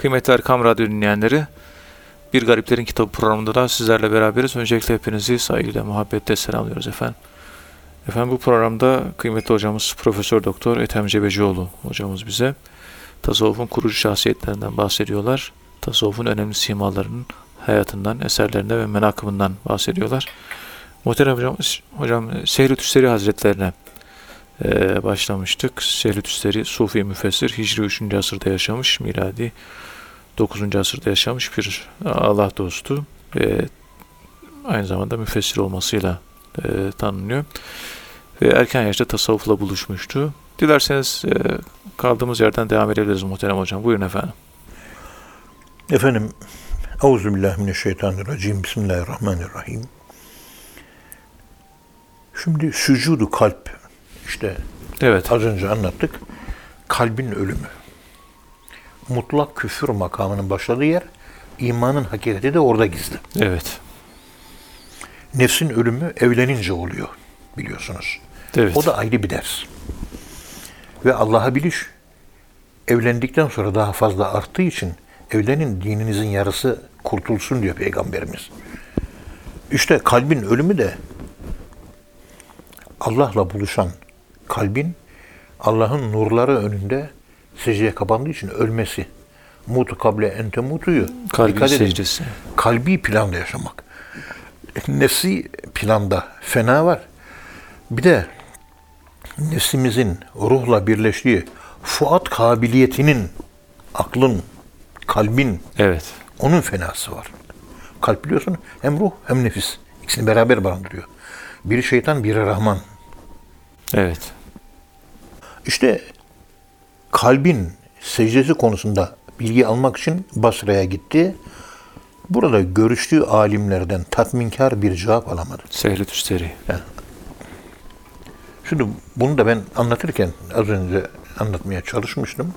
Kıymetli Erkam Radyo dinleyenleri, Bir Gariplerin Kitabı programında da sizlerle beraberiz. Öncelikle hepinizi saygıyla, muhabbetle selamlıyoruz efendim. Efendim bu programda kıymetli hocamız Profesör Doktor Ethem Cebecioğlu hocamız bize tasavvufun kurucu şahsiyetlerinden bahsediyorlar. Tasavvufun önemli simalarının hayatından, eserlerinden ve menakımından bahsediyorlar. Muhterem hocam, hocam Sehri Tüsteri Hazretlerine e, başlamıştık. Sehri Tüsteri Sufi müfessir Hicri 3. asırda yaşamış, miladi 9. asırda yaşamış bir Allah dostu ve aynı zamanda müfessir olmasıyla e, tanınıyor. Ve erken yaşta tasavvufla buluşmuştu. Dilerseniz e, kaldığımız yerden devam edebiliriz muhterem hocam. Buyurun efendim. Efendim, Euzubillahimineşşeytanirracim, Bismillahirrahmanirrahim. Şimdi sücudu kalp, işte Evet. az önce anlattık, kalbin ölümü. Mutlak küfür makamının başladığı yer, imanın hakikati de orada gizli. Evet. Nefsin ölümü evlenince oluyor, biliyorsunuz. Evet. O da ayrı bir ders. Ve Allah'a biliş evlendikten sonra daha fazla arttığı için evlenin dininizin yarısı kurtulsun diyor Peygamberimiz. İşte kalbin ölümü de Allah'la buluşan kalbin Allah'ın nurları önünde secdeye kapandığı için ölmesi. Mutu kable ente mutuyu. Kalbin Dikkat edin. secdesi. Kalbi planda yaşamak. Nefsi planda fena var. Bir de nefsimizin ruhla birleştiği fuat kabiliyetinin, aklın, kalbin, Evet. onun fenası var. Kalp biliyorsun hem ruh hem nefis. İkisini beraber barındırıyor. Biri şeytan, biri Rahman. Evet. İşte kalbin secdesi konusunda bilgi almak için Basra'ya gitti. Burada görüştüğü alimlerden tatminkar bir cevap alamadı. Sehri Tüsteri. Şimdi bunu da ben anlatırken az önce anlatmaya çalışmıştım.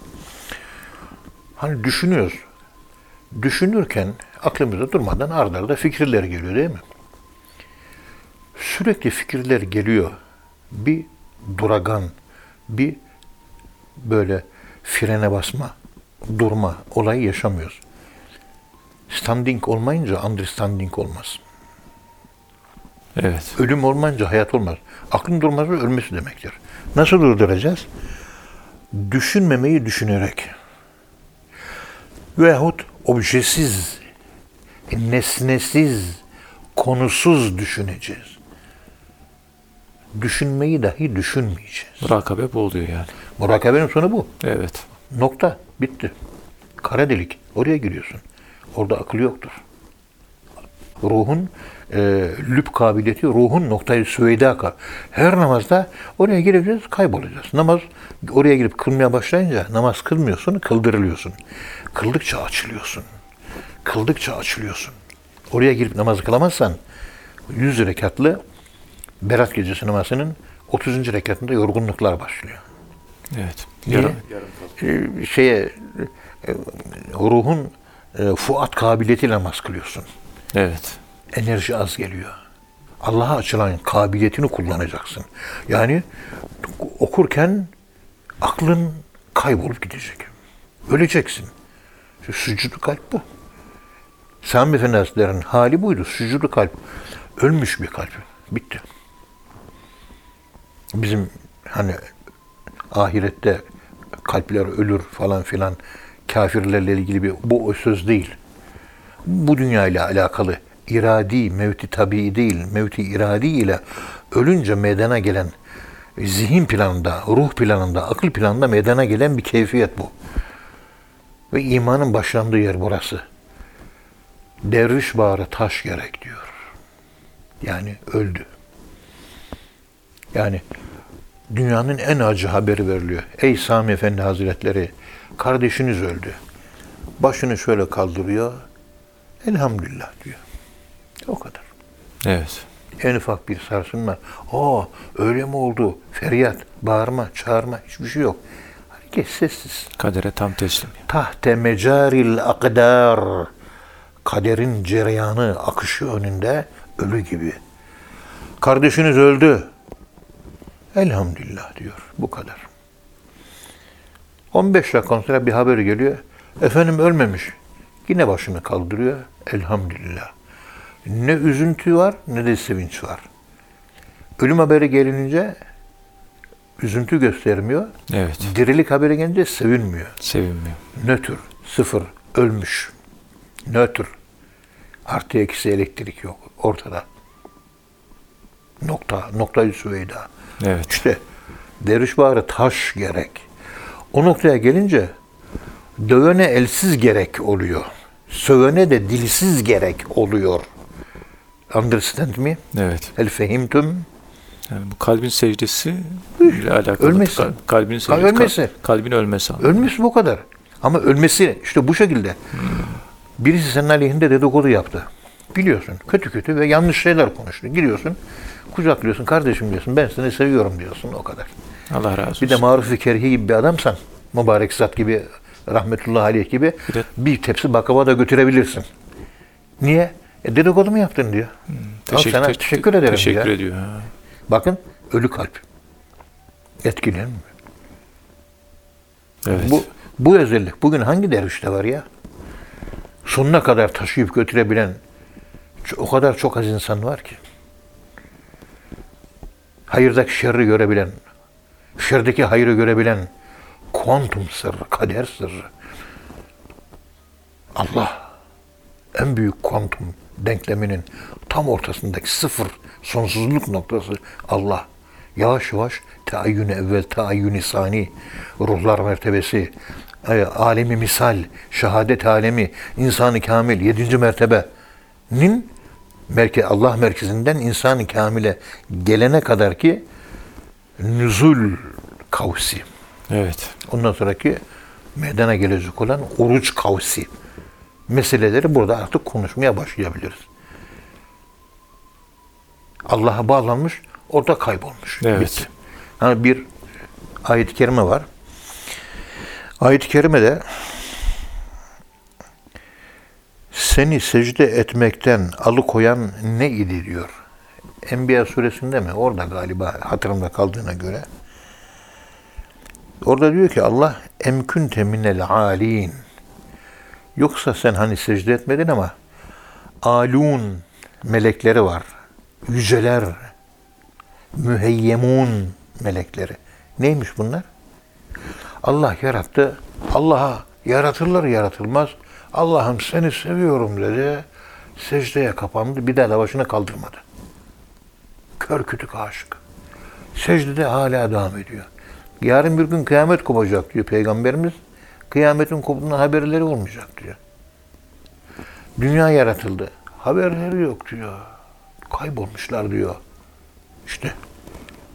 Hani düşünüyoruz. Düşünürken aklımıza durmadan ardarda arda fikirler geliyor değil mi? Sürekli fikirler geliyor. Bir duragan, bir böyle frene basma, durma olayı yaşamıyoruz. Standing olmayınca understanding olmaz. Evet. Ölüm olmayınca hayat olmaz. Aklın durması ölmesi demektir. Nasıl durduracağız? Düşünmemeyi düşünerek veyahut objesiz, nesnesiz, konusuz düşüneceğiz. Düşünmeyi dahi düşünmeyeceğiz. Murakabe bu oluyor yani. Murakabenin sonu bu. Evet. Nokta. Bitti. Kara delik. Oraya giriyorsun. Orada akıl yoktur. Ruhun e, lüb kabiliyeti, ruhun noktayı süveyda kal. Her namazda oraya gireceğiz, kaybolacağız. Namaz oraya girip kılmaya başlayınca namaz kılmıyorsun, kıldırılıyorsun. Kıldıkça açılıyorsun. Kıldıkça açılıyorsun. Oraya girip namazı kılamazsan 100 rekatlı Berat gecesi namazının 30. rekatında yorgunluklar başlıyor. Evet. Niye? Yarım- Ee, şeye e, ruhun e, fuat kabiliyetiyle namaz kılıyorsun. Evet. Enerji az geliyor. Allah'a açılan kabiliyetini kullanacaksın. Yani okurken aklın kaybolup gidecek. Öleceksin. Sücudu kalp bu. Sami Efendi Hazretleri'nin hali buydu. Sücudu kalp. Ölmüş bir kalp. Bitti. Bizim hani ahirette kalpler ölür falan filan kafirlerle ilgili bir bu o söz değil. Bu dünya ile alakalı iradi, mevti tabii değil, mevti iradi ile ölünce meydana gelen zihin planında, ruh planında, akıl planında meydana gelen bir keyfiyet bu. Ve imanın başlandığı yer burası. Derviş bağrı taş gerek diyor. Yani öldü. Yani dünyanın en acı haberi veriliyor. Ey Sami Efendi Hazretleri, kardeşiniz öldü. Başını şöyle kaldırıyor. Elhamdülillah diyor. O kadar. Evet. En ufak bir sarsılma. Aa öyle mi oldu? Feryat, bağırma, çağırma hiçbir şey yok. Herkes sessiz. Kadere tam teslim. Tahte mecaril akdar. Kaderin cereyanı, akışı önünde ölü gibi. Kardeşiniz öldü. Elhamdülillah diyor. Bu kadar. 15 dakika sonra bir haber geliyor. Efendim ölmemiş. Yine başını kaldırıyor. Elhamdülillah. Ne üzüntü var ne de sevinç var. Ölüm haberi gelince üzüntü göstermiyor. Evet. Dirilik haberi gelince sevinmiyor. Sevinmiyor. Nötr, sıfır, ölmüş. Nötr. Artı eksi elektrik yok ortada. Nokta, noktayı süveyda. Evet. İşte derviş bağrı taş gerek. O noktaya gelince dövene elsiz gerek oluyor. Sövene de dilsiz gerek oluyor. Understand me? Evet. El fehimtum? Yani bu kalbin secdesi ile alakalı. Ölmesi. Kal- Kalbin secdesi. Ölmesi. kal- kalbin ölmesi. abi. Ölmesi bu kadar. Ama ölmesi işte bu şekilde. Birisi senin aleyhinde dedikodu yaptı. Biliyorsun kötü kötü ve yanlış şeyler konuştu. Gidiyorsun kucaklıyorsun kardeşim diyorsun ben seni seviyorum diyorsun o kadar. Allah razı olsun. Bir de maruf kerhi gibi bir adamsan mübarek zat gibi rahmetullahi aleyh gibi Bir de- bir tepsi baklava da götürebilirsin. Niye? E, dedikodu mu yaptın diyor. Al sana te- teşekkür ederim Teşekkür diyor. ediyor. ha. Bakın ölü kalp. Etkilenmiyor. Evet. Bu, bu özellik bugün hangi dervişte var ya? Sonuna kadar taşıyıp götürebilen o kadar çok az insan var ki. Hayırdaki şerri görebilen, şerdeki hayrı görebilen kuantum sırrı, kader sırrı. Allah en büyük kuantum denkleminin tam ortasındaki sıfır sonsuzluk noktası Allah. Yavaş yavaş teayyün evvel, teayyün sani, ruhlar mertebesi, e, alemi misal, şehadet alemi, insanı kamil, yedinci mertebenin merke, Allah merkezinden insanı kamile gelene kadar ki nüzul kavsi. Evet. Ondan sonraki meydana gelecek olan oruç kavsi meseleleri burada artık konuşmaya başlayabiliriz. Allah'a bağlanmış, orada kaybolmuş. Evet. Bitti. Ha, bir ayet-i kerime var. Ayet-i kerimede seni secde etmekten alıkoyan ne idi diyor. Enbiya suresinde mi? Orada galiba hatırımda kaldığına göre. Orada diyor ki Allah emkünte minel alin. Yoksa sen hani secde etmedin ama alun melekleri var. Yüceler, müheyyemun melekleri. Neymiş bunlar? Allah yarattı. Allah'a yaratırlar yaratılmaz. Allah'ım seni seviyorum dedi. Secdeye kapandı. Bir daha da başını kaldırmadı. Kör kütük aşık. Secdede hala devam ediyor. Yarın bir gün kıyamet kopacak diyor Peygamberimiz. Kıyametin koptuğundan haberleri olmayacak diyor. Dünya yaratıldı. Haberleri yok diyor. Kaybolmuşlar diyor. İşte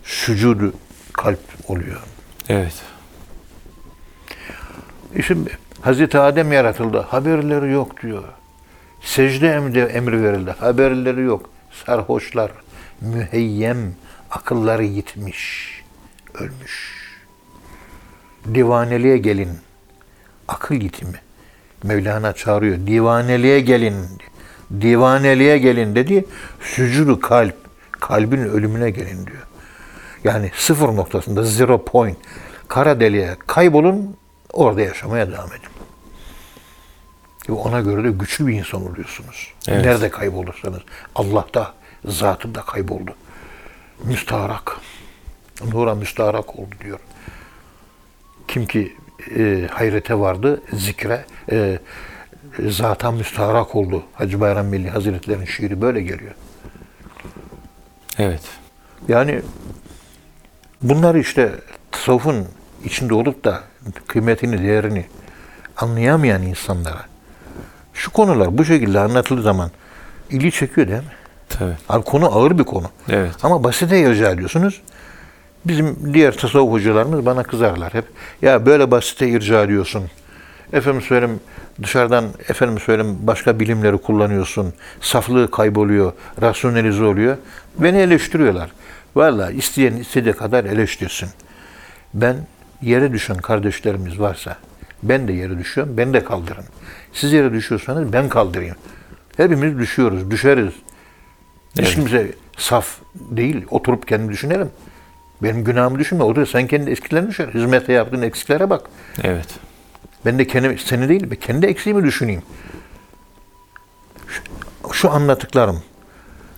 sücudu kalp oluyor. Evet. İşte Hazreti Adem yaratıldı. Haberleri yok diyor. Secde emri, emri verildi. Haberleri yok. Sarhoşlar, müheyyem, akılları gitmiş, ölmüş. Divaneliğe gelin. Akıl yitimi. Mevlana çağırıyor. Divaneliğe gelin. Divaneliğe gelin dedi. Sücudu kalp. Kalbin ölümüne gelin diyor. Yani sıfır noktasında zero point. Kara deliğe kaybolun orada yaşamaya devam edin. Ve ona göre de güçlü bir insan oluyorsunuz. Evet. Nerede kaybolursanız. Allah'ta, zatında kayboldu. Müstaharak. Nura müstaharak oldu diyor. Kim ki e, hayrete vardı, zikre, e, zata müstaharak oldu. Hacı Bayram Veli Hazretleri'nin şiiri böyle geliyor. Evet. Yani bunlar işte tasavvufun içinde olup da kıymetini, değerini anlayamayan insanlara şu konular bu şekilde anlatıldığı zaman ilgi çekiyor değil mi? Tabii. Abi konu ağır bir konu. Evet. Ama basite irca ediyorsunuz. Bizim diğer tasavvuf hocalarımız bana kızarlar hep. Ya böyle basite irca ediyorsun. Efendim söyleyeyim dışarıdan efendim söyleyeyim başka bilimleri kullanıyorsun. Saflığı kayboluyor, rasyonelize oluyor. Beni eleştiriyorlar. Vallahi isteyen istediği kadar eleştirsin. Ben yere düşen kardeşlerimiz varsa ben de yere düşüyorum, beni de kaldırın. Siz yere düşüyorsanız ben kaldırayım. Hepimiz düşüyoruz, düşeriz. Hiç Evet. kimse saf değil. Oturup kendi düşünelim. Benim günahımı düşünme. Otur sen kendi eskilerini düşün. Hizmete yaptığın eksiklere bak. Evet. Ben de kendi, seni değil, ben kendi eksiğimi düşüneyim. Şu, şu anlattıklarım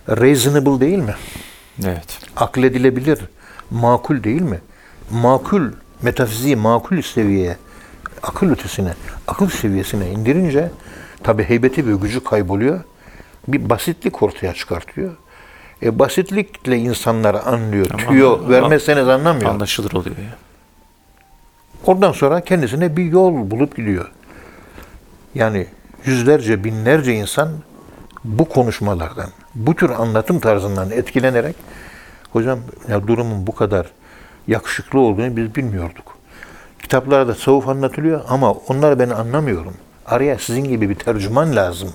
reasonable değil mi? Evet. Akledilebilir, makul değil mi? Makul, metafiziği makul seviyeye, akıl ötesine, akıl seviyesine indirince tabi heybeti ve gücü kayboluyor. Bir basitlik ortaya çıkartıyor. E, basitlikle insanlar anlıyor, Tamam. tüyo vermezseniz anlamıyor. Anlaşılır oluyor ya. Oradan sonra kendisine bir yol bulup gidiyor. Yani yüzlerce, binlerce insan bu konuşmalardan, bu tür anlatım tarzından etkilenerek hocam ya durumun bu kadar yakışıklı olduğunu biz bilmiyorduk. Kitaplarda tasavvuf anlatılıyor ama onları ben anlamıyorum. Araya sizin gibi bir tercüman lazım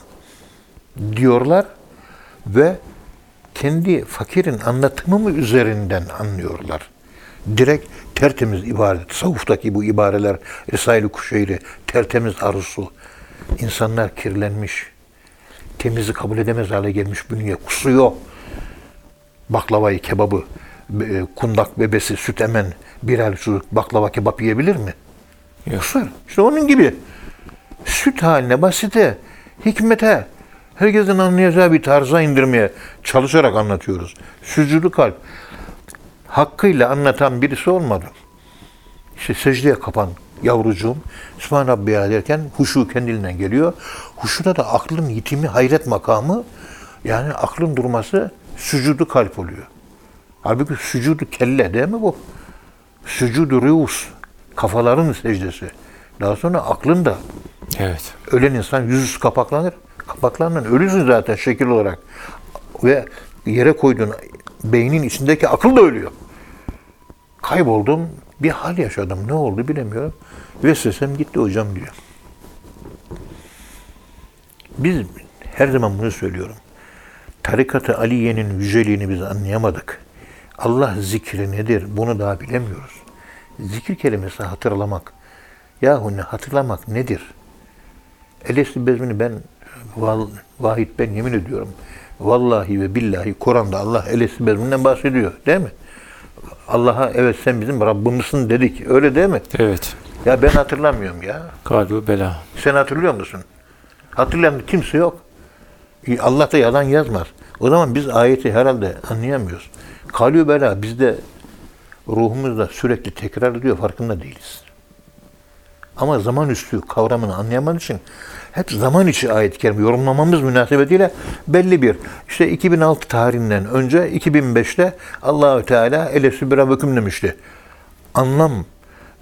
diyorlar ve kendi fakirin anlatımı mı üzerinden anlıyorlar. Direkt tertemiz ibare, tasavvuftaki bu ibareler, Risale-i Kuşeyri, tertemiz arzusu. İnsanlar kirlenmiş, temizi kabul edemez hale gelmiş bünye, kusuyor. Baklavayı, kebabı, kundak bebesi, süt emen, birer çocuk baklava kebap yiyebilir mi? Yok. Kusar. İşte onun gibi. Süt haline, basite, hikmete, herkesin anlayacağı bir tarza indirmeye çalışarak anlatıyoruz. Sücülü kalp. Hakkıyla anlatan birisi olmadı. İşte secdeye kapan yavrucuğum, Sübhan Rabbiya derken huşu kendiliğinden geliyor. Huşuda da aklın yitimi, hayret makamı, yani aklın durması sücudu kalp oluyor. Halbuki sücudu kelle değil mi bu? Sücudu reus, kafaların secdesi. Daha sonra aklın da Evet. ölen insan yüzüstü kapaklanır. Kapaklandın ölüsün zaten şekil olarak. Ve yere koyduğun beynin içindeki akıl da ölüyor. Kayboldum, bir hal yaşadım. Ne oldu bilemiyorum. Ve sesem gitti hocam diyor. Biz her zaman bunu söylüyorum. Tarikat-ı Aliye'nin yüceliğini biz anlayamadık. Allah zikri nedir bunu daha bilemiyoruz. Zikir kelimesi hatırlamak. Yahu ne hatırlamak nedir? Elesti bezmini ben val, vahid ben yemin ediyorum. Vallahi ve billahi Kur'an'da Allah elesti bezminden bahsediyor değil mi? Allah'a evet sen bizim Rabbimizsin dedik. Öyle değil mi? Evet. Ya ben hatırlamıyorum ya. Kalbi bela. Sen hatırlıyor musun? Hatırlayan kimse yok. Allah da yalan yazmaz. O zaman biz ayeti herhalde anlayamıyoruz. Kalü bela bizde ruhumuzda sürekli tekrar ediyor farkında değiliz. Ama zaman üstü kavramını anlayamadığımız için hep zaman içi ayet-i yorumlamamız münasebetiyle belli bir işte 2006 tarihinden önce 2005'te Allahü Teala ele sübirabüküm demişti. Anlam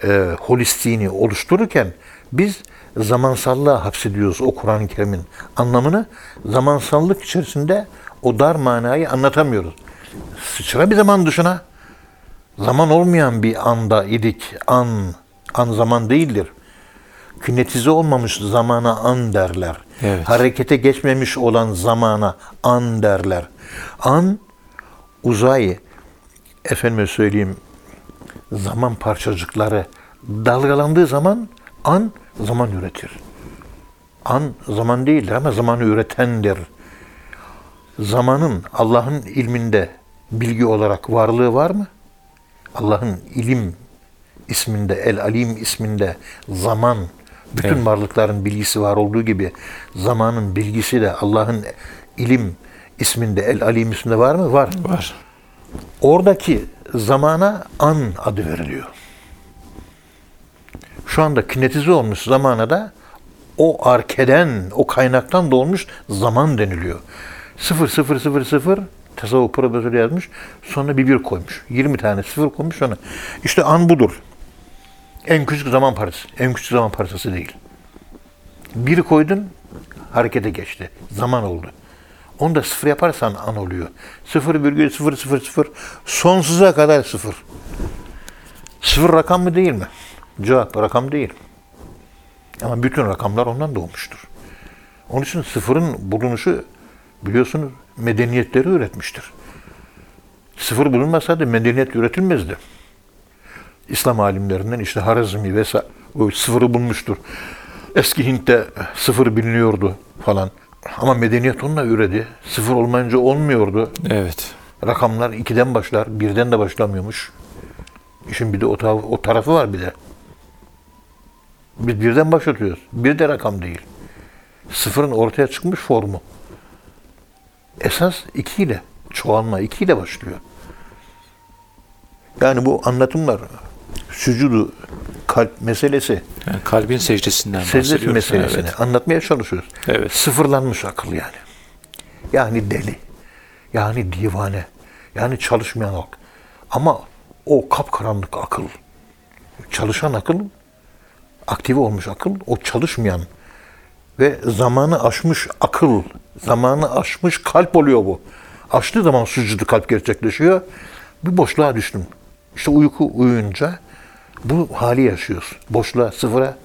e, holistiğini oluştururken biz zamansallığa hapsediyoruz o Kur'an-ı Kerim'in anlamını. Zamansallık içerisinde o dar manayı anlatamıyoruz. Sıçra bir zaman dışına zaman olmayan bir anda idik. An, an zaman değildir. Kinetize olmamış zamana an derler. Evet. Harekete geçmemiş olan zamana an derler. An, uzay, efendime söyleyeyim, zaman parçacıkları dalgalandığı zaman an zaman üretir. An zaman değildir ama zamanı üretendir. Zamanın Allah'ın ilminde bilgi olarak varlığı var mı? Allah'ın ilim isminde, El Alim isminde zaman, bütün Evet. varlıkların bilgisi var olduğu gibi zamanın bilgisi de Allah'ın ilim isminde, El Alim isminde var mı? Var. Var. Oradaki zamana an adı veriliyor. Şu anda kinetize olmuş zamana da o arkeden, o kaynaktan doğmuş zaman deniliyor. 0 0 0 0 tasavvuf profesörü yazmış. Sonra bir bir koymuş. 20 tane sıfır koymuş sonra. İşte an budur. En küçük zaman parçası. En küçük zaman parçası değil. Biri koydun harekete geçti. Zaman oldu. Onu da sıfır yaparsan an oluyor. 0,000 sonsuza kadar sıfır. Sıfır rakam mı değil mi? Cevap rakam değil. Ama bütün rakamlar ondan doğmuştur. Onun için sıfırın bulunuşu biliyorsunuz medeniyetleri üretmiştir. Sıfır bulunmasaydı medeniyet üretilmezdi. İslam alimlerinden işte Harazmi vesaire o sıfırı bulmuştur. Eski Hint'te sıfır biliniyordu falan. Ama medeniyet onunla üredi. Sıfır olmayınca olmuyordu. Evet. Rakamlar ikiden başlar, birden de başlamıyormuş. İşin bir de o, ta- o tarafı var bir de. Biz birden başlatıyoruz. Bir de rakam değil. Sıfırın ortaya çıkmış formu. Esas ikiyle, çoğalma ikiyle başlıyor. Yani bu anlatımlar, sücudu, kalp meselesi, Yani kalbin secdesinden secde bahsediyoruz. meselesini Evet. anlatmaya çalışıyoruz. Evet. Sıfırlanmış akıl yani. Yani deli. Yani divane. Yani çalışmayan akıl. Ama o kapkaranlık akıl, çalışan akıl, aktive olmuş akıl, o çalışmayan ve zamanı aşmış akıl, zamanı aşmış kalp oluyor bu. Açtığı zaman sucudu kalp gerçekleşiyor. Bir boşluğa düştüm. İşte uyku uyuyunca bu hali yaşıyoruz. Boşluğa, sıfıra,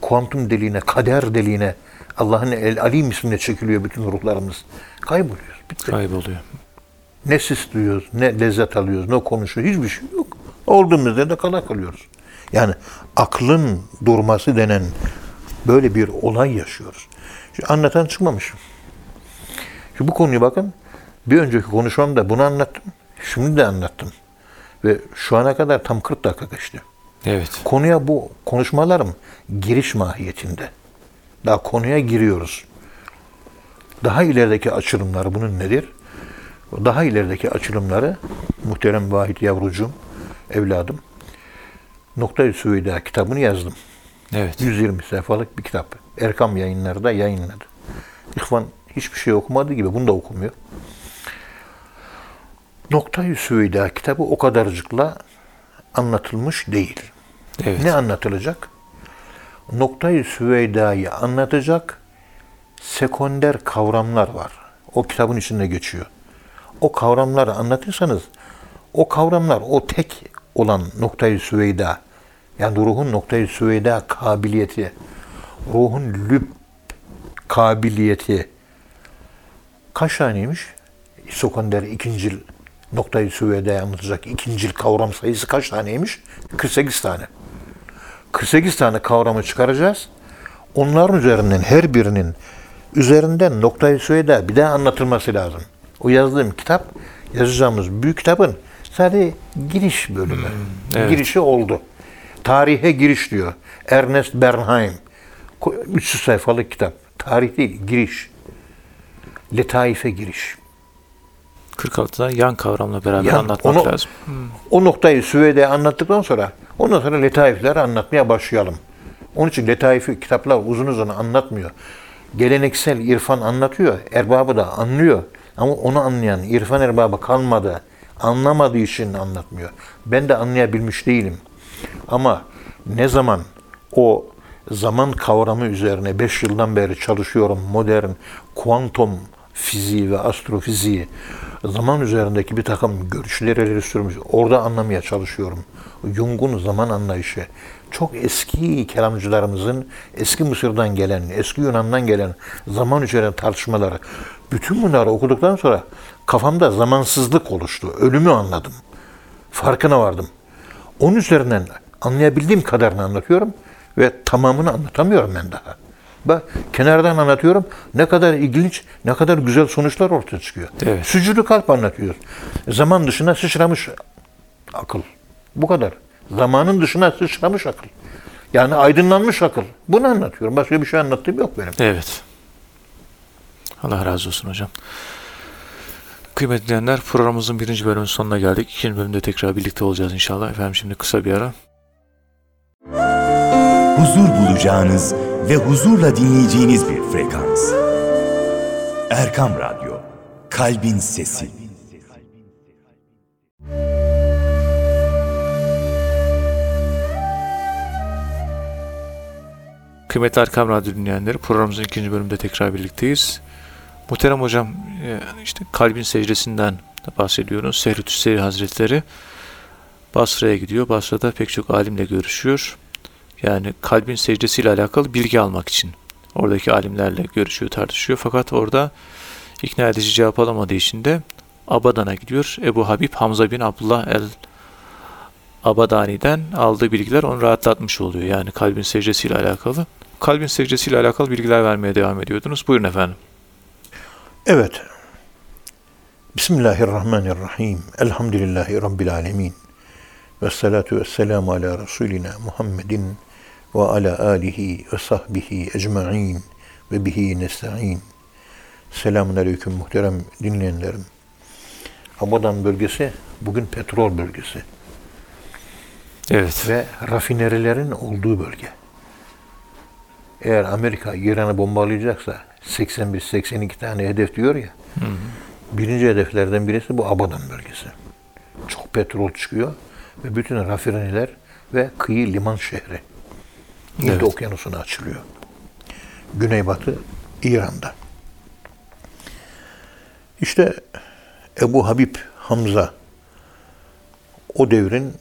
kuantum deliğine, kader deliğine, Allah'ın El Alim ismine çekiliyor bütün ruhlarımız. Kayboluyoruz. Bitti. Kayboluyor. Ne sis duyuyoruz, ne lezzet alıyoruz, ne konuşuyoruz, hiçbir şey yok. Olduğumuz yerde kala kalıyoruz. Yani aklın durması denen böyle bir olay yaşıyoruz. Şimdi anlatan çıkmamışım. Şimdi bu konuyu bakın, bir önceki konuşmamda bunu anlattım, şimdi de anlattım. Ve şu ana kadar tam 40 dakika geçti. Evet. Konuya bu konuşmalarım giriş mahiyetinde. Daha konuya giriyoruz. Daha ilerideki açılımları bunun nedir? Daha ilerideki açılımları muhterem Vahit yavrucuğum, evladım, Nokta-i Süveyda kitabını yazdım. Evet. 120 sayfalık bir kitap. Erkam yayınları da yayınladı. İhvan hiçbir şey okumadığı gibi bunu da okumuyor. Nokta-i Süveyda kitabı o kadarcıkla anlatılmış değil. Evet. Ne anlatılacak? Noktayı Süveyda'yı anlatacak sekonder kavramlar var. O kitabın içinde geçiyor. O kavramları anlatırsanız o kavramlar o tek olan noktayı Süveyda yani ruhun noktayı Süveyda kabiliyeti ruhun lüb kabiliyeti kaç taneymiş? Sekonder ikincil noktayı Süveyda'yı anlatacak ikincil kavram sayısı kaç taneymiş? 48 tane. 48 tane kavramı çıkaracağız. Onların üzerinden her birinin üzerinden noktayı Süveyda bir daha anlatılması lazım. O yazdığım kitap, yazacağımız büyük kitabın sadece giriş bölümü. evet. Girişi oldu. Tarihe giriş diyor. Ernest Bernheim. Ko- 300 sayfalık kitap. Tarih değil, giriş. Letaife giriş. 46'da yan kavramla beraber Yan, anlatmak onu- lazım. O noktayı Süveyde'ye anlattıktan sonra ondan sonra letaifleri anlatmaya başlayalım. Onun için letaifi kitaplar uzun uzun anlatmıyor. Geleneksel irfan anlatıyor. Erbabı da anlıyor. Ama onu anlayan irfan erbabı kalmadı. Anlamadığı için anlatmıyor. Ben de anlayabilmiş değilim. Ama ne zaman o zaman kavramı üzerine 5 yıldan beri çalışıyorum. Modern kuantum fiziği ve astrofiziği zaman üzerindeki bir takım görüşleri ileri sürmüş. Orada anlamaya çalışıyorum. Jung'un zaman anlayışı çok eski kelamcılarımızın eski Mısır'dan gelen, eski Yunan'dan gelen zaman üzerine tartışmaları. Bütün bunları okuduktan sonra kafamda zamansızlık oluştu. Ölümü anladım. Farkına vardım. Onun üzerinden anlayabildiğim kadarını anlatıyorum ve tamamını anlatamıyorum ben daha. Bak kenardan anlatıyorum. Ne kadar ilginç, ne kadar güzel sonuçlar ortaya çıkıyor. Evet. Sücüdü kalp anlatıyor. Zaman dışına sıçramış akıl. Bu kadar. Zamanın dışına sıçramış akıl. Yani aydınlanmış akıl. Bunu anlatıyorum. Başka bir şey anlattığım yok benim. Evet. Allah razı olsun hocam. Kıymetli dinleyenler programımızın birinci bölümünün sonuna geldik. İkinci bölümde tekrar birlikte olacağız inşallah. Efendim şimdi kısa bir ara. huzur bulacağınız ve huzurla dinleyeceğiniz bir frekans. Erkam Radyo, Kalbin Sesi. Kıymetli Erkam Radyo dinleyenleri programımızın ikinci bölümünde tekrar birlikteyiz. Muhterem hocam e, işte kalbin secdesinden de bahsediyoruz. Sehrü Tüsseri Hazretleri Basra'ya gidiyor. Basra'da pek çok alimle görüşüyor. Yani kalbin secdesiyle alakalı bilgi almak için. Oradaki alimlerle görüşüyor, tartışıyor. Fakat orada ikna edici cevap alamadığı için de Abadan'a gidiyor. Ebu Habib Hamza bin Abdullah el Abadani'den aldığı bilgiler onu rahatlatmış oluyor. Yani kalbin secdesiyle alakalı. Kalbin secdesiyle alakalı bilgiler vermeye devam ediyordunuz. Buyurun efendim. Evet. Bismillahirrahmanirrahim. Elhamdülillahi Rabbil alemin. Ve salatu ve selamu ala Resulina Muhammedin ve ala alihi ve sahbihi ecma'in ve bihi nesta'in. Selamun aleyküm muhterem dinleyenlerim. Abadan bölgesi bugün petrol bölgesi Evet. ve rafinerilerin olduğu bölge. Eğer Amerika İran'ı bombalayacaksa 81-82 tane hedef diyor ya. Birinci hedeflerden birisi bu Abadan bölgesi. Çok petrol çıkıyor ve bütün rafineriler ve kıyı liman şehri. Hint Evet. okyanusuna açılıyor. Güneybatı İran'da. İşte Ebu Habib Hamza o devrin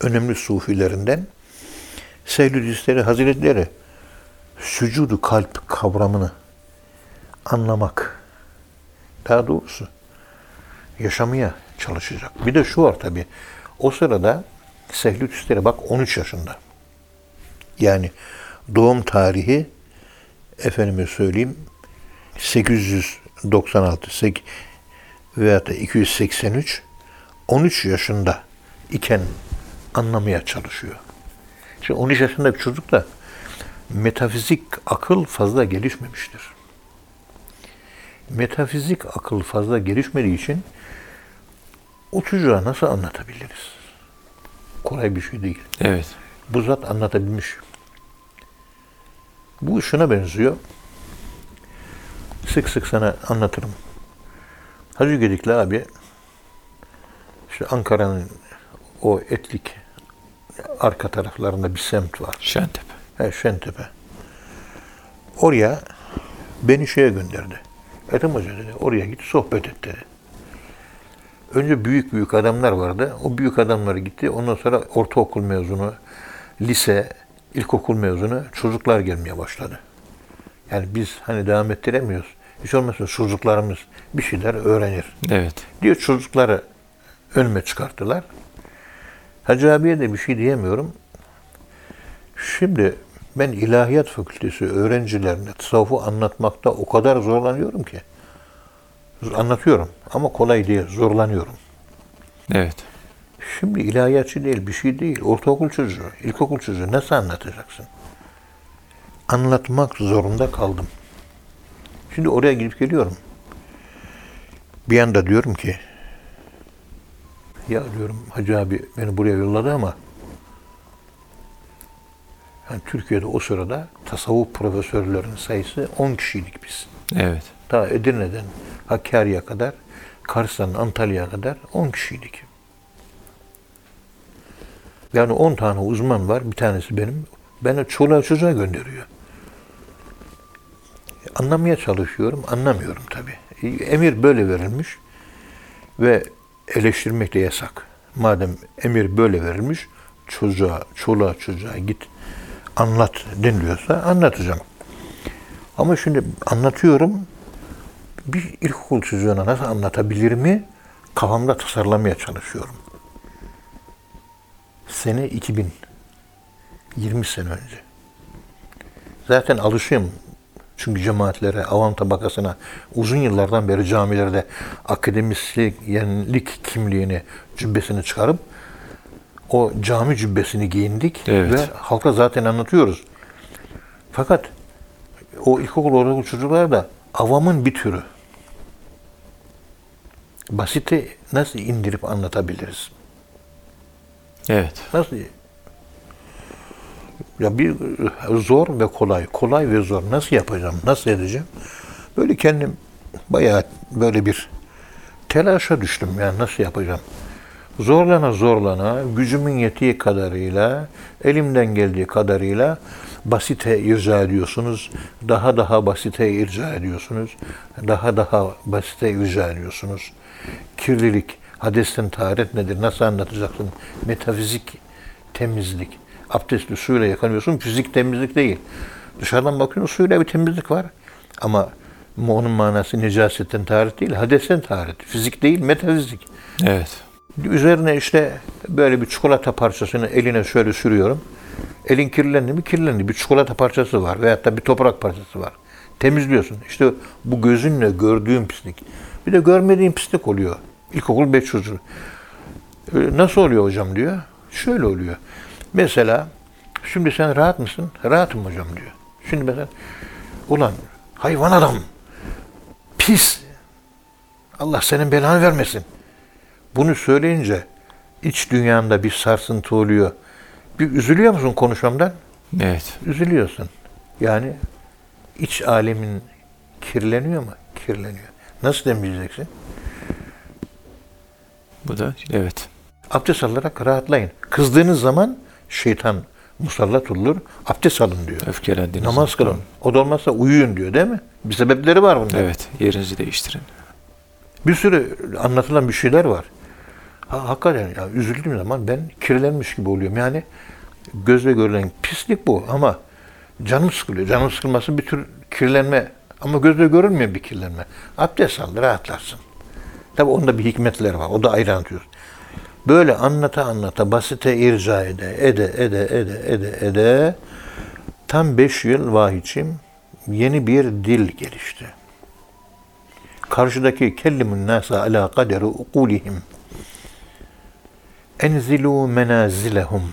önemli sufilerinden Sehlüdistleri Hazretleri sücudu kalp kavramını anlamak daha doğrusu yaşamaya çalışacak. Bir de şu var tabi. O sırada Sehlüdistleri bak 13 yaşında. Yani doğum tarihi efendime söyleyeyim 896 sek- veyahut da 283 13 yaşında iken anlamaya çalışıyor. Şimdi 13 yaşında bir çocuk da metafizik akıl fazla gelişmemiştir. Metafizik akıl fazla gelişmediği için o çocuğa nasıl anlatabiliriz? Kolay bir şey değil. Evet. Bu zat anlatabilmiş. Bu şuna benziyor. Sık sık sana anlatırım. Hacı Gedikli abi işte Ankara'nın o etlik arka taraflarında bir semt var. Şentepe. He, Şentepe. Oraya beni şeye gönderdi. Ethem Hoca dedi, oraya git sohbet et dedi. Önce büyük büyük adamlar vardı. O büyük adamları gitti. Ondan sonra ortaokul mezunu, lise, ilkokul mezunu çocuklar gelmeye başladı. Yani biz hani devam ettiremiyoruz. Hiç olmazsa çocuklarımız bir şeyler öğrenir Evet. diyor çocukları önüme çıkarttılar. Hacı abiye de bir şey diyemiyorum. Şimdi ben ilahiyat fakültesi öğrencilerine tasavvufu anlatmakta o kadar zorlanıyorum ki. Anlatıyorum ama kolay değil, zorlanıyorum. Evet. Şimdi ilahiyatçı değil, bir şey değil. Ortaokul çocuğu, ilkokul çocuğu nasıl anlatacaksın? Anlatmak zorunda kaldım. Şimdi oraya gidip geliyorum. Bir anda diyorum ki, ya diyorum Hacı abi beni buraya yolladı ama yani Türkiye'de o sırada tasavvuf profesörlerinin sayısı 10 kişiydik biz. Evet. Ta Edirne'den Hakkari'ye kadar, Kars'tan Antalya'ya kadar 10 kişiydik. Yani 10 tane uzman var, bir tanesi benim. Beni çoluğa çocuğa gönderiyor. Anlamaya çalışıyorum, anlamıyorum tabii. Emir böyle verilmiş ve eleştirmek de yasak. Madem emir böyle verilmiş, çocuğa, çoluğa çocuğa git anlat deniliyorsa anlatacağım. Ama şimdi anlatıyorum, bir ilkokul çocuğuna nasıl anlatabilir mi? Kafamda tasarlamaya çalışıyorum. Sene 2000. 20 sene önce. Zaten alışığım. Çünkü cemaatlere, avam tabakasına uzun yıllardan beri camilerde akademisyenlik kimliğini, cübbesini çıkarıp o cami cübbesini giyindik Evet. ve halka zaten anlatıyoruz. Fakat o ilkokul, ortaokul çocuklar da avamın bir türü. Basite nasıl indirip anlatabiliriz? Evet. Nasıl? Ya bir zor ve kolay, kolay ve zor. Nasıl yapacağım, nasıl edeceğim? Böyle kendim bayağı böyle bir telaşa düştüm. Yani nasıl yapacağım? Zorlana zorlana, gücümün yettiği kadarıyla, elimden geldiği kadarıyla basite irca ediyorsunuz. Daha daha basite irca ediyorsunuz. Daha daha basite irca ediyorsunuz. Kirlilik, hadesten taharet nedir? Nasıl anlatacaksın? Metafizik, temizlik. Abdestli suyla yıkanıyorsun. Fizik temizlik değil. Dışarıdan bakıyorsun suyla bir temizlik var. Ama onun manası necasetten taharet değil. Hadesten taharet. Fizik değil, metafizik. Evet. Üzerine işte böyle bir çikolata parçasını eline şöyle sürüyorum. Elin kirlendi mi? Kirlendi. Bir çikolata parçası var veyahut da bir toprak parçası var. Temizliyorsun. İşte bu gözünle gördüğün pislik. Bir de görmediğin pislik oluyor. İlkokul 5 çocuğu. "E, Nasıl oluyor hocam diyor. Şöyle oluyor. Mesela Şimdi sen rahat mısın? Rahatım hocam diyor. Şimdi mesela ulan hayvan adam pis Allah senin belanı vermesin. Bunu söyleyince iç dünyanda bir sarsıntı oluyor. Bir üzülüyor musun konuşmamdan? Evet. Üzülüyorsun. Yani iç alemin kirleniyor mu? Kirleniyor. Nasıl temizleyeceksin? Bu da evet. Abdest alarak rahatlayın. Kızdığınız zaman şeytan musallat olur. Abdest alın diyor. Öfkelendiğiniz Namaz kılın. O da olmazsa uyuyun diyor değil mi? Bir sebepleri var bunun. Evet. Yerinizi değiştirin. Bir sürü anlatılan bir şeyler var. Ha, hakikaten ya üzüldüğüm zaman ben kirlenmiş gibi oluyorum. Yani gözle görülen pislik bu ama canım sıkılıyor. Canım sıkılması bir tür kirlenme ama gözle görülmeyen bir kirlenme. Abdest al, rahatlarsın. Tabi onda bir hikmetler var. O da ayrı anlatıyoruz. Böyle anlata anlata basite irca ede, ede, ede, ede, ede, ede tam beş yıl vahiçim yeni bir dil gelişti karşıdaki kellimun nasa ala kaderi ukulihim enzilu menazilehum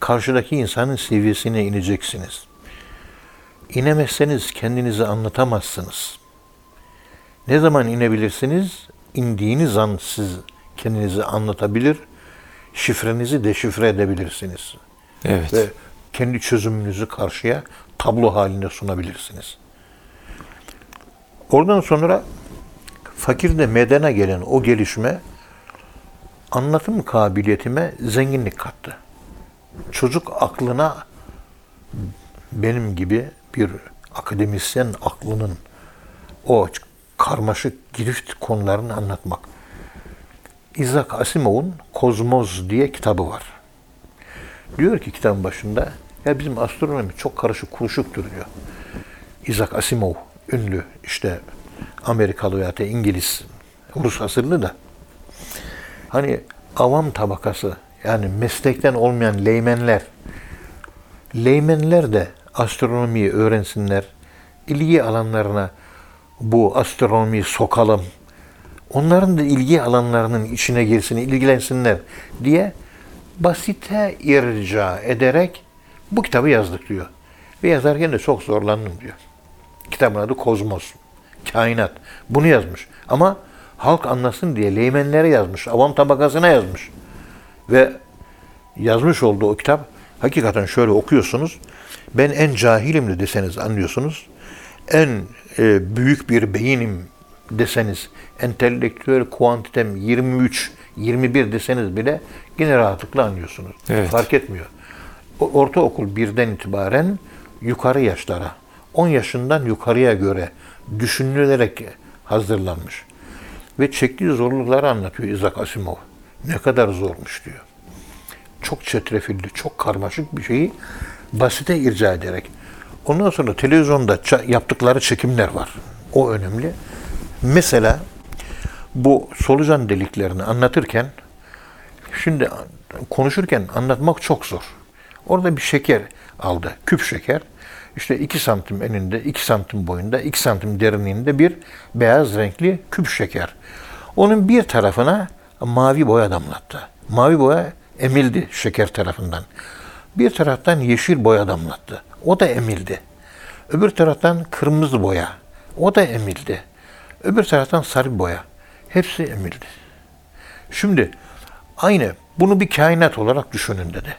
karşıdaki insanın seviyesine ineceksiniz. İnemezseniz kendinizi anlatamazsınız. Ne zaman inebilirsiniz? İndiğiniz an siz kendinizi anlatabilir, şifrenizi deşifre edebilirsiniz. Evet. Ve kendi çözümünüzü karşıya tablo halinde sunabilirsiniz. Oradan sonra fakirde medene gelen o gelişme anlatım kabiliyetime zenginlik kattı. Çocuk aklına benim gibi bir akademisyen aklının o karmaşık girift konularını anlatmak. Isaac Asimov'un Kozmoz diye kitabı var. Diyor ki kitabın başında ya bizim astronomi çok karışık kuruşuktur diyor. Isaac Asimov ünlü işte Amerikalı veya İngiliz, Rus asırlı da hani avam tabakası yani meslekten olmayan leymenler leymenler de astronomiyi öğrensinler. ilgi alanlarına bu astronomiyi sokalım. Onların da ilgi alanlarının içine girsin, ilgilensinler diye basite irca ederek bu kitabı yazdık diyor. Ve yazarken de çok zorlandım diyor. Kitabın adı Kozmos. Kainat. Bunu yazmış. Ama halk anlasın diye leymenlere yazmış. Avam tabakasına yazmış. Ve yazmış olduğu o kitap hakikaten şöyle okuyorsunuz. Ben en cahilim de deseniz anlıyorsunuz. En e, büyük bir beyinim deseniz, entelektüel kuantitem 23, 21 deseniz bile yine rahatlıkla anlıyorsunuz. Evet. Fark etmiyor. Ortaokul birden itibaren yukarı yaşlara, 10 yaşından yukarıya göre düşünülerek hazırlanmış. Ve çektiği zorlukları anlatıyor Isaac Asimov. Ne kadar zormuş diyor. Çok çetrefilli, çok karmaşık bir şeyi basite irca ederek. Ondan sonra televizyonda yaptıkları çekimler var. O önemli. Mesela bu solucan deliklerini anlatırken şimdi konuşurken anlatmak çok zor. Orada bir şeker aldı. Küp şeker. İşte 2 santim eninde, 2 santim boyunda, 2 santim derinliğinde bir beyaz renkli küp şeker. Onun bir tarafına mavi boya damlattı. Mavi boya emildi şeker tarafından. Bir taraftan yeşil boya damlattı. O da emildi. Öbür taraftan kırmızı boya. O da emildi. Öbür taraftan sarı boya. Hepsi emildi. Şimdi aynı bunu bir kainat olarak düşünün dedi.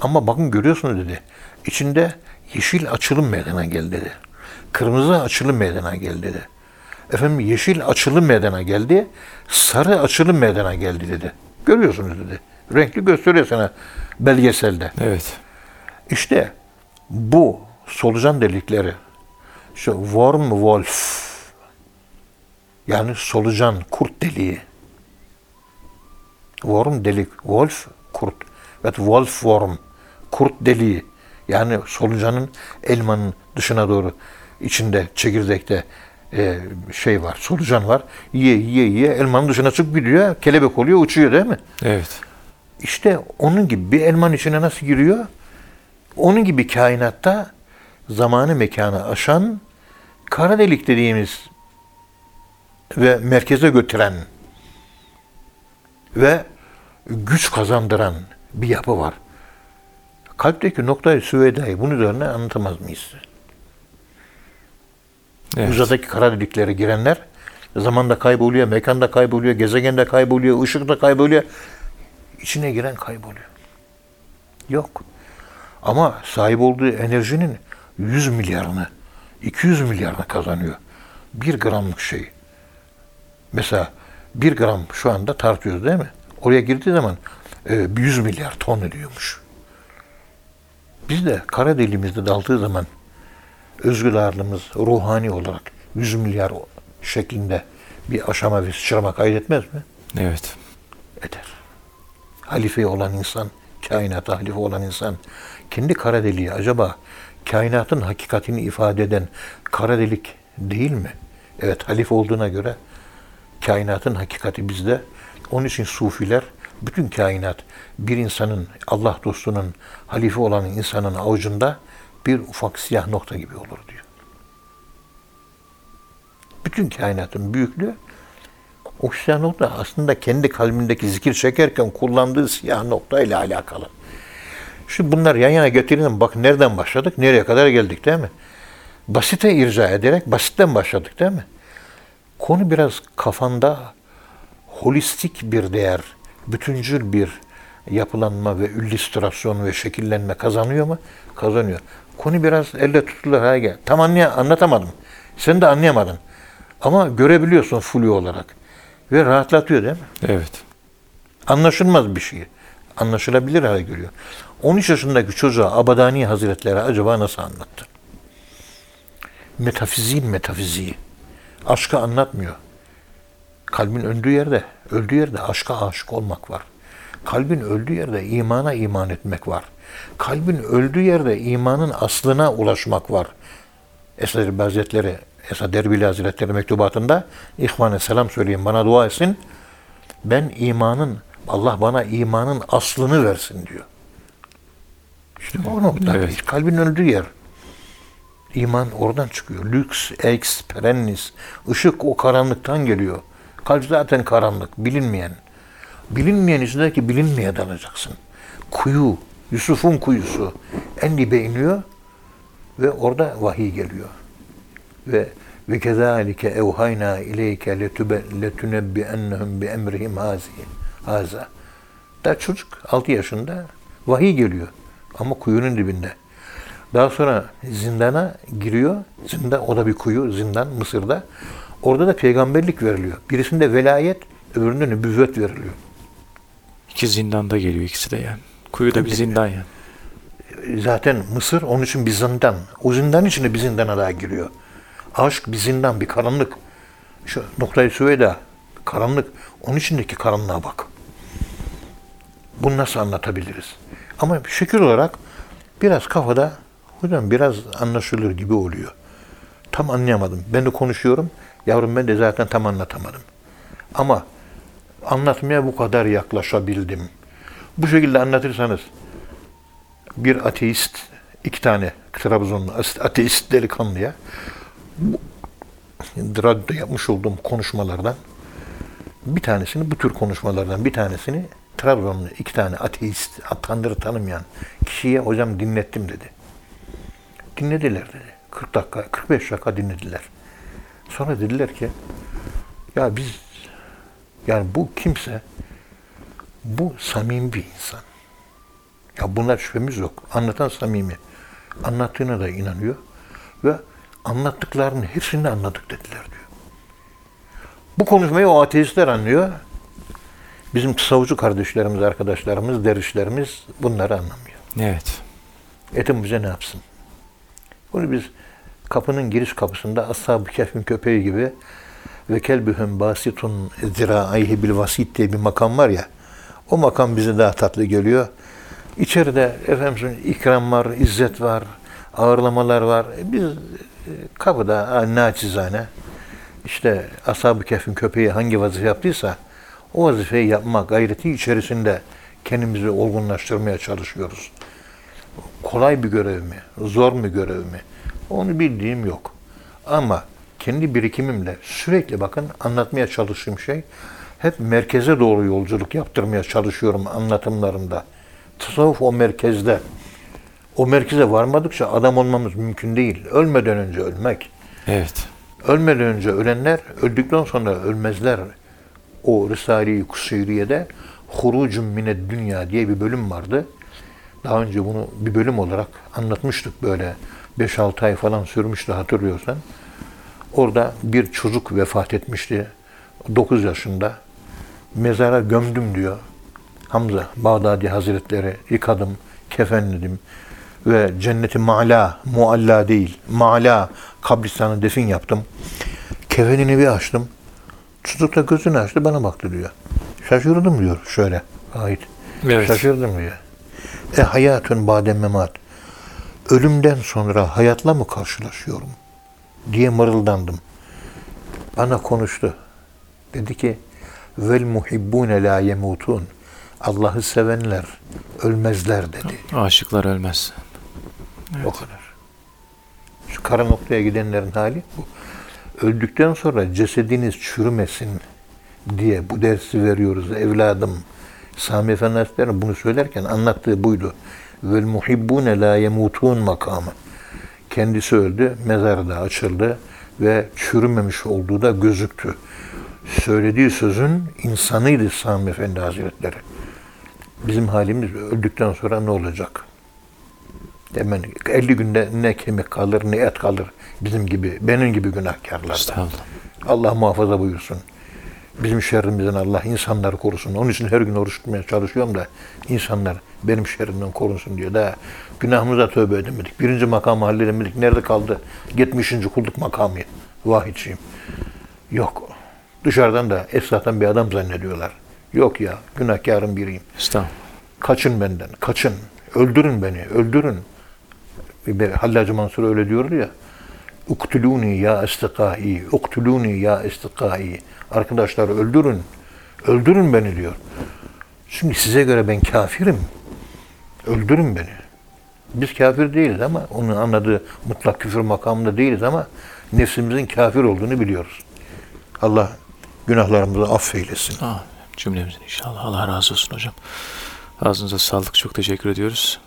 Ama bakın görüyorsunuz dedi. İçinde yeşil açılım meydana geldi dedi. Kırmızı açılım meydana geldi dedi. Efendim yeşil açılım meydana geldi. Sarı açılım meydana geldi dedi. Görüyorsunuz dedi. Renkli gösteriyor sana belgeselde. Evet. İşte bu solucan delikleri şu worm wolf yani solucan kurt deliği worm delik wolf kurt ve wolf worm kurt deliği yani solucanın elmanın dışına doğru içinde çekirdekte e, şey var solucan var yiye yiye yiye elmanın dışına çıkıp gidiyor kelebek oluyor uçuyor değil mi? Evet. İşte onun gibi bir elmanın içine nasıl giriyor? Onun gibi kainatta zamanı mekanı aşan kara delik dediğimiz ve merkeze götüren ve güç kazandıran bir yapı var. Kalpteki noktayı süvedayı bunun üzerine anlatamaz mıyız? Evet. Uzadaki kara deliklere girenler zamanda kayboluyor, mekanda kayboluyor, gezegende kayboluyor, ışıkta kayboluyor. İçine giren kayboluyor. Yok. Ama sahip olduğu enerjinin 100 milyarını, 200 milyarını kazanıyor. Bir gramlık şey. Mesela bir gram şu anda tartıyoruz değil mi? Oraya girdiği zaman e, 100 milyar ton ediyormuş. Biz de kara deliğimizde daldığı zaman özgür ağırlığımız ruhani olarak 100 milyar şeklinde bir aşama ve sıçrama kaydetmez mi? Evet. Eder. Halife olan insan, kainata halife olan insan, kendi kara deliği acaba kainatın hakikatini ifade eden kara delik değil mi? Evet, halife olduğuna göre kainatın hakikati bizde. Onun için sufiler bütün kainat bir insanın, Allah dostunun, halife olan insanın avucunda bir ufak siyah nokta gibi olur diyor. Bütün kainatın büyüklüğü o siyah nokta aslında kendi kalbindeki zikir çekerken kullandığı siyah nokta ile alakalı. Şimdi bunlar yan yana getirelim. Bak nereden başladık, nereye kadar geldik değil mi? Basite irca ederek basitten başladık değil mi? Konu biraz kafanda holistik bir değer, bütüncül bir yapılanma ve illüstrasyon ve şekillenme kazanıyor mu? Kazanıyor. Konu biraz elle tutulur hale gel. Tam anlay anlatamadım. Sen de anlayamadın. Ama görebiliyorsun flu olarak. Ve rahatlatıyor değil mi? Evet. Anlaşılmaz bir şey. Anlaşılabilir hale geliyor. 13 yaşındaki çocuğa Abadani Hazretleri acaba nasıl anlattı? Metafiziğin metafiziği. Aşkı anlatmıyor. Kalbin öldüğü yerde, öldüğü yerde aşka aşık olmak var. Kalbin öldüğü yerde imana iman etmek var. Kalbin öldüğü yerde imanın aslına ulaşmak var. Esad Erbil Hazretleri, Esad Erbil Hazretleri mektubatında İhvan'a selam söyleyin, bana dua etsin. Ben imanın, Allah bana imanın aslını versin diyor. İşte o nokta. Evet. Kalbin öldüğü yer. İman oradan çıkıyor. Lüks, ex, perennis. Işık o karanlıktan geliyor. Kalp zaten karanlık, bilinmeyen. Bilinmeyen içindeki bilinmeye dalacaksın. Kuyu, Yusuf'un kuyusu. En dibe iniyor ve orada vahiy geliyor. Ve ve kezalike evhayna ileyke letube letunebbi ennehum bi emrihim hazi haza. Daha çocuk 6 yaşında vahiy geliyor ama kuyunun dibinde. Daha sonra zindana giriyor. Zindan o da bir kuyu, zindan Mısır'da. Orada da peygamberlik veriliyor. Birisinde velayet, öbüründe nübüvvet veriliyor. İki zindanda geliyor ikisi de yani. Kuyuda bir zindan yani. Zaten Mısır onun için bir zindan. O zindan içinde bir zindana daha giriyor. Aşk bir zindan, bir karanlık. Şu noktayı Süveyda, karanlık. Onun içindeki karanlığa bak. Bunu nasıl anlatabiliriz? Ama şekil olarak biraz kafada hocam biraz anlaşılır gibi oluyor. Tam anlayamadım. Ben de konuşuyorum. Yavrum ben de zaten tam anlatamadım. Ama anlatmaya bu kadar yaklaşabildim. Bu şekilde anlatırsanız bir ateist, iki tane Trabzonlu ateist delikanlıya bu radyoda yapmış olduğum konuşmalardan bir tanesini, bu tür konuşmalardan bir tanesini Trabzonlu iki tane ateist, Tanrı tanımayan kişiye hocam dinlettim dedi. Dinlediler dedi. 40 dakika, 45 dakika dinlediler. Sonra dediler ki ya biz yani bu kimse bu samimi bir insan. Ya bunlar şüphemiz yok. Anlatan samimi. Anlattığına da inanıyor. Ve anlattıklarının hepsini anladık dediler diyor. Bu konuşmayı o ateistler anlıyor. Bizim tasavvufçu kardeşlerimiz, arkadaşlarımız, dervişlerimiz bunları anlamıyor. Evet. Etim bize ne yapsın? Bunu biz kapının giriş kapısında ashab-ı kehfin köpeği gibi ve kelbühüm basitun ziraayhi bil vasit diye bir makam var ya o makam bize daha tatlı geliyor. İçeride efendim ikram var, izzet var, ağırlamalar var. Biz e, kapıda naçizane işte ashab-ı kehfin köpeği hangi vazife yaptıysa o vazifeyi yapma gayreti içerisinde kendimizi olgunlaştırmaya çalışıyoruz. Kolay bir görev mi, zor mu görev mi? Onu bildiğim yok. Ama kendi birikimimle sürekli bakın anlatmaya çalıştığım şey hep merkeze doğru yolculuk yaptırmaya çalışıyorum anlatımlarımda. Tasavvuf o merkezde. O merkeze varmadıkça adam olmamız mümkün değil. Ölmeden önce ölmek. Evet. Ölmeden önce ölenler öldükten sonra ölmezler. O Risale-i Kuseyriye'de Hurucun mined Dünya diye bir bölüm vardı. Daha önce bunu bir bölüm olarak anlatmıştık böyle 5-6 ay falan sürmüştü hatırlıyorsan. Orada bir çocuk vefat etmişti. 9 yaşında. Mezara gömdüm diyor. Hamza Bağdadi Hazretleri yıkadım, kefenledim ve cenneti ma'la, mualla değil, ma'la kabristanı defin yaptım. Kefenini bir açtım. Çocuk da gözünü açtı bana baktı diyor. Şaşırdım diyor şöyle. Ait. Evet. Şaşırdım diyor. E hayatun badem memat. Ölümden sonra hayatla mı karşılaşıyorum? diye mırıldandım. Bana konuştu. Dedi ki vel muhibbune la yemutun. Allah'ı sevenler ölmezler dedi. Aşıklar ölmez. O kadar. Şu kara noktaya gidenlerin hali bu. Öldükten sonra cesediniz çürümesin diye bu dersi veriyoruz evladım. Sami Efendi bunu söylerken anlattığı buydu. Vel muhibbune la yemutun makamı. Kendisi öldü, mezarı da açıldı ve çürümemiş olduğu da gözüktü. Söylediği sözün insanıydı Sami Efendi Hazretleri. Bizim halimiz öldükten sonra ne olacak? Hemen 50 günde ne kemik kalır ne et kalır bizim gibi, benim gibi günahkarlarda. Estağfurullah. Allah muhafaza buyursun. Bizim şerrimizden Allah insanları korusun. Onun için her gün oruç tutmaya çalışıyorum da insanlar benim şerrimden korunsun diyor. Da günahımıza tövbe edemedik. Birinci makamı halledemedik. Nerede kaldı? 70. kulluk makamı. Vahidçiyim. Yok. Dışarıdan da esnaftan bir adam zannediyorlar. Yok ya günahkarın biriyim. Estağfurullah. Kaçın benden, kaçın. Öldürün beni, öldürün. Bir Hallacı Mansur öyle diyordu ya. Uktuluni ya istikai, uktuluni ya istikai. Arkadaşlar öldürün, öldürün beni diyor. Şimdi size göre ben kafirim. Öldürün beni. Biz kafir değiliz ama onun anladığı mutlak küfür makamında değiliz ama nefsimizin kafir olduğunu biliyoruz. Allah günahlarımızı affeylesin. Amin. Cümlemizin inşallah. Allah razı olsun hocam. Ağzınıza sağlık. Çok teşekkür ediyoruz.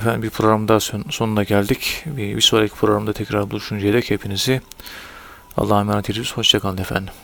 Efendim bir program daha son- sonuna geldik. Bir, bir sonraki programda tekrar buluşuncaya dek hepinizi Allah'a emanet ediyoruz. Hoşçakalın efendim.